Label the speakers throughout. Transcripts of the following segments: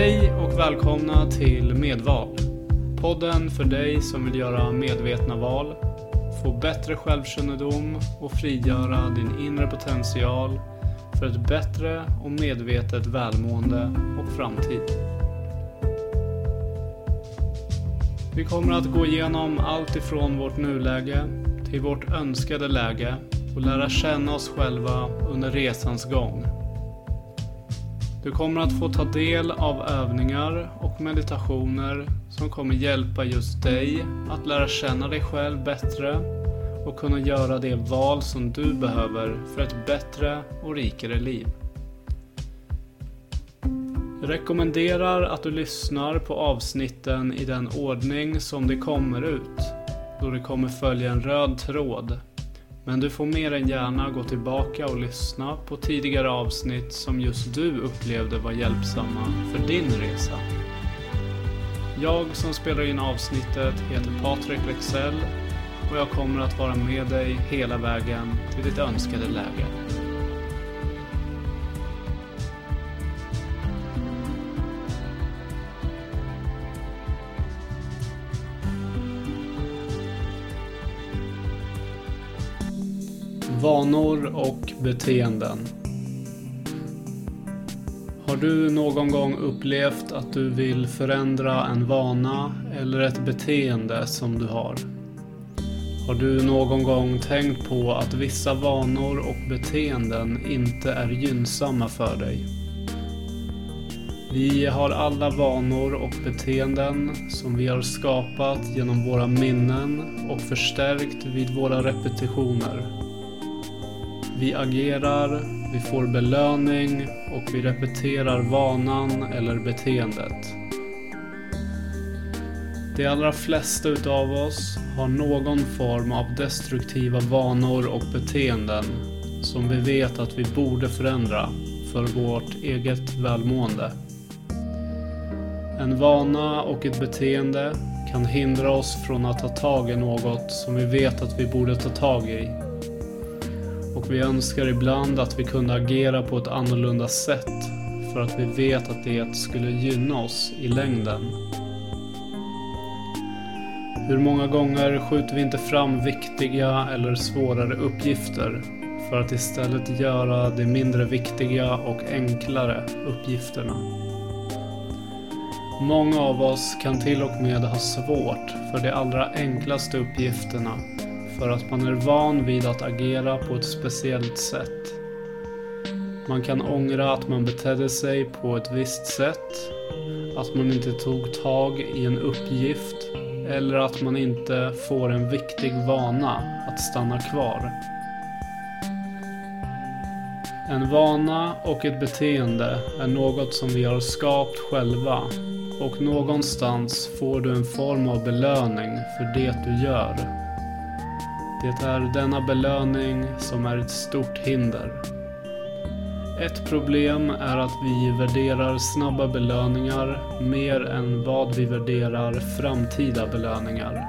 Speaker 1: Hej och välkomna till Medval. Podden för dig som vill göra medvetna val, få bättre självkännedom och frigöra din inre potential för ett bättre och medvetet välmående och framtid. Vi kommer att gå igenom allt ifrån vårt nuläge till vårt önskade läge och lära känna oss själva under resans gång. Du kommer att få ta del av övningar och meditationer som kommer hjälpa just dig att lära känna dig själv bättre och kunna göra det val som du behöver för ett bättre och rikare liv. Jag rekommenderar att du lyssnar på avsnitten i den ordning som de kommer ut, då det kommer följa en röd tråd men du får mer än gärna gå tillbaka och lyssna på tidigare avsnitt som just du upplevde var hjälpsamma för din resa. Jag som spelar in avsnittet heter Patrik Lexell och jag kommer att vara med dig hela vägen till ditt önskade läge. Vanor och beteenden. Har du någon gång upplevt att du vill förändra en vana eller ett beteende som du har? Har du någon gång tänkt på att vissa vanor och beteenden inte är gynnsamma för dig? Vi har alla vanor och beteenden som vi har skapat genom våra minnen och förstärkt vid våra repetitioner. Vi agerar, vi får belöning och vi repeterar vanan eller beteendet. De allra flesta utav oss har någon form av destruktiva vanor och beteenden som vi vet att vi borde förändra för vårt eget välmående. En vana och ett beteende kan hindra oss från att ta tag i något som vi vet att vi borde ta tag i och vi önskar ibland att vi kunde agera på ett annorlunda sätt för att vi vet att det skulle gynna oss i längden. Hur många gånger skjuter vi inte fram viktiga eller svårare uppgifter för att istället göra de mindre viktiga och enklare uppgifterna? Många av oss kan till och med ha svårt för de allra enklaste uppgifterna för att man är van vid att agera på ett speciellt sätt. Man kan ångra att man betedde sig på ett visst sätt, att man inte tog tag i en uppgift eller att man inte får en viktig vana att stanna kvar. En vana och ett beteende är något som vi har skapat själva och någonstans får du en form av belöning för det du gör. Det är denna belöning som är ett stort hinder. Ett problem är att vi värderar snabba belöningar mer än vad vi värderar framtida belöningar.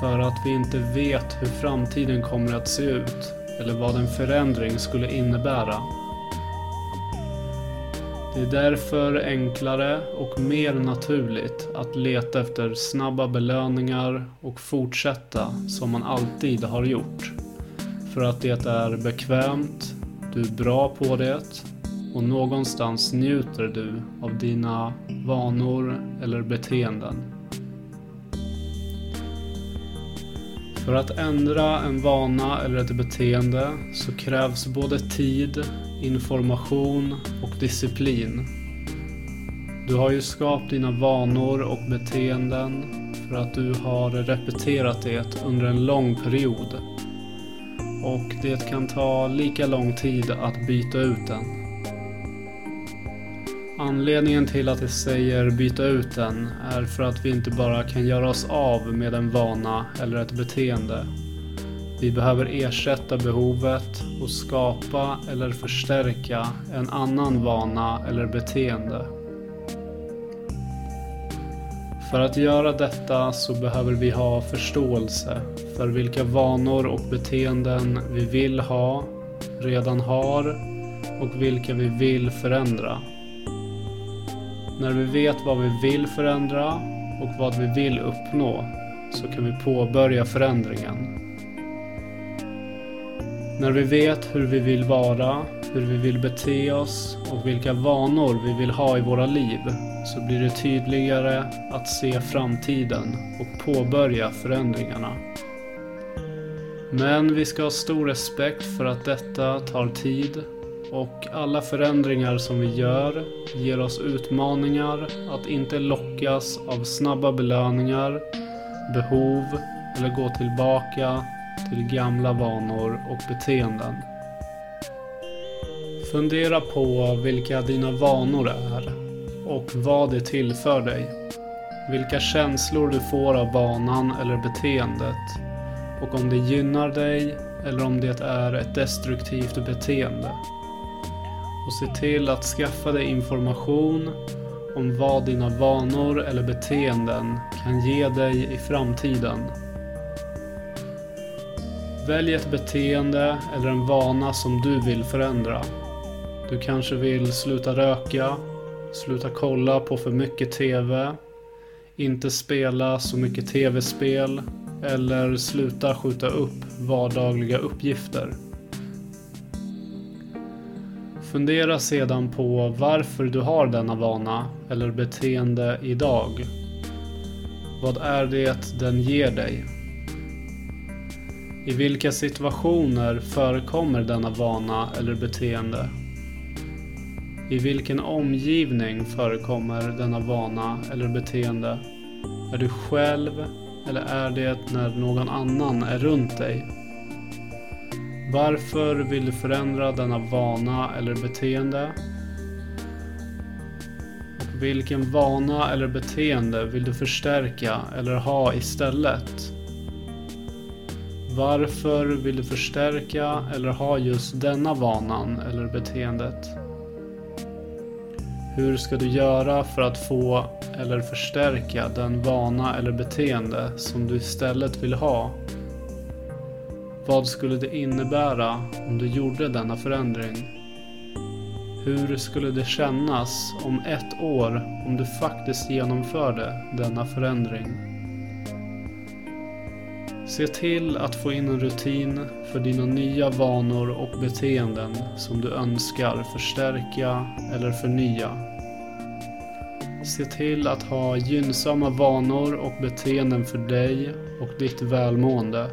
Speaker 1: För att vi inte vet hur framtiden kommer att se ut eller vad en förändring skulle innebära. Det är därför enklare och mer naturligt att leta efter snabba belöningar och fortsätta som man alltid har gjort. För att det är bekvämt, du är bra på det och någonstans njuter du av dina vanor eller beteenden. För att ändra en vana eller ett beteende så krävs både tid information och disciplin. Du har ju skapat dina vanor och beteenden för att du har repeterat det under en lång period. Och det kan ta lika lång tid att byta ut den. Anledningen till att jag säger byta ut den är för att vi inte bara kan göra oss av med en vana eller ett beteende vi behöver ersätta behovet och skapa eller förstärka en annan vana eller beteende. För att göra detta så behöver vi ha förståelse för vilka vanor och beteenden vi vill ha, redan har och vilka vi vill förändra. När vi vet vad vi vill förändra och vad vi vill uppnå så kan vi påbörja förändringen. När vi vet hur vi vill vara, hur vi vill bete oss och vilka vanor vi vill ha i våra liv så blir det tydligare att se framtiden och påbörja förändringarna. Men vi ska ha stor respekt för att detta tar tid och alla förändringar som vi gör ger oss utmaningar att inte lockas av snabba belöningar, behov eller gå tillbaka till gamla vanor och beteenden. Fundera på vilka dina vanor är och vad det tillför dig. Vilka känslor du får av vanan eller beteendet och om det gynnar dig eller om det är ett destruktivt beteende. Och se till att skaffa dig information om vad dina vanor eller beteenden kan ge dig i framtiden. Välj ett beteende eller en vana som du vill förändra. Du kanske vill sluta röka, sluta kolla på för mycket TV, inte spela så mycket TV-spel eller sluta skjuta upp vardagliga uppgifter. Fundera sedan på varför du har denna vana eller beteende idag. Vad är det den ger dig? I vilka situationer förekommer denna vana eller beteende? I vilken omgivning förekommer denna vana eller beteende? Är du själv eller är det när någon annan är runt dig? Varför vill du förändra denna vana eller beteende? Och vilken vana eller beteende vill du förstärka eller ha istället? Varför vill du förstärka eller ha just denna vanan eller beteendet? Hur ska du göra för att få eller förstärka den vana eller beteende som du istället vill ha? Vad skulle det innebära om du gjorde denna förändring? Hur skulle det kännas om ett år om du faktiskt genomförde denna förändring? Se till att få in en rutin för dina nya vanor och beteenden som du önskar förstärka eller förnya. Se till att ha gynnsamma vanor och beteenden för dig och ditt välmående.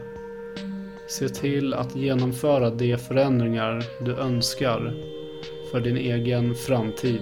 Speaker 1: Se till att genomföra de förändringar du önskar för din egen framtid.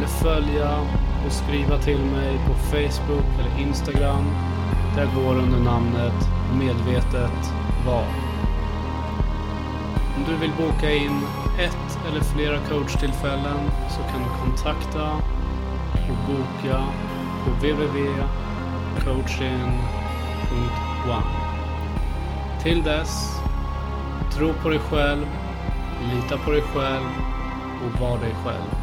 Speaker 1: eller följa och skriva till mig på Facebook eller Instagram där jag går under namnet Medvetet Val. Om du vill boka in ett eller flera coachtillfällen så kan du kontakta och boka på www.coaching.one. Till dess, tro på dig själv, lita på dig själv och var dig själv.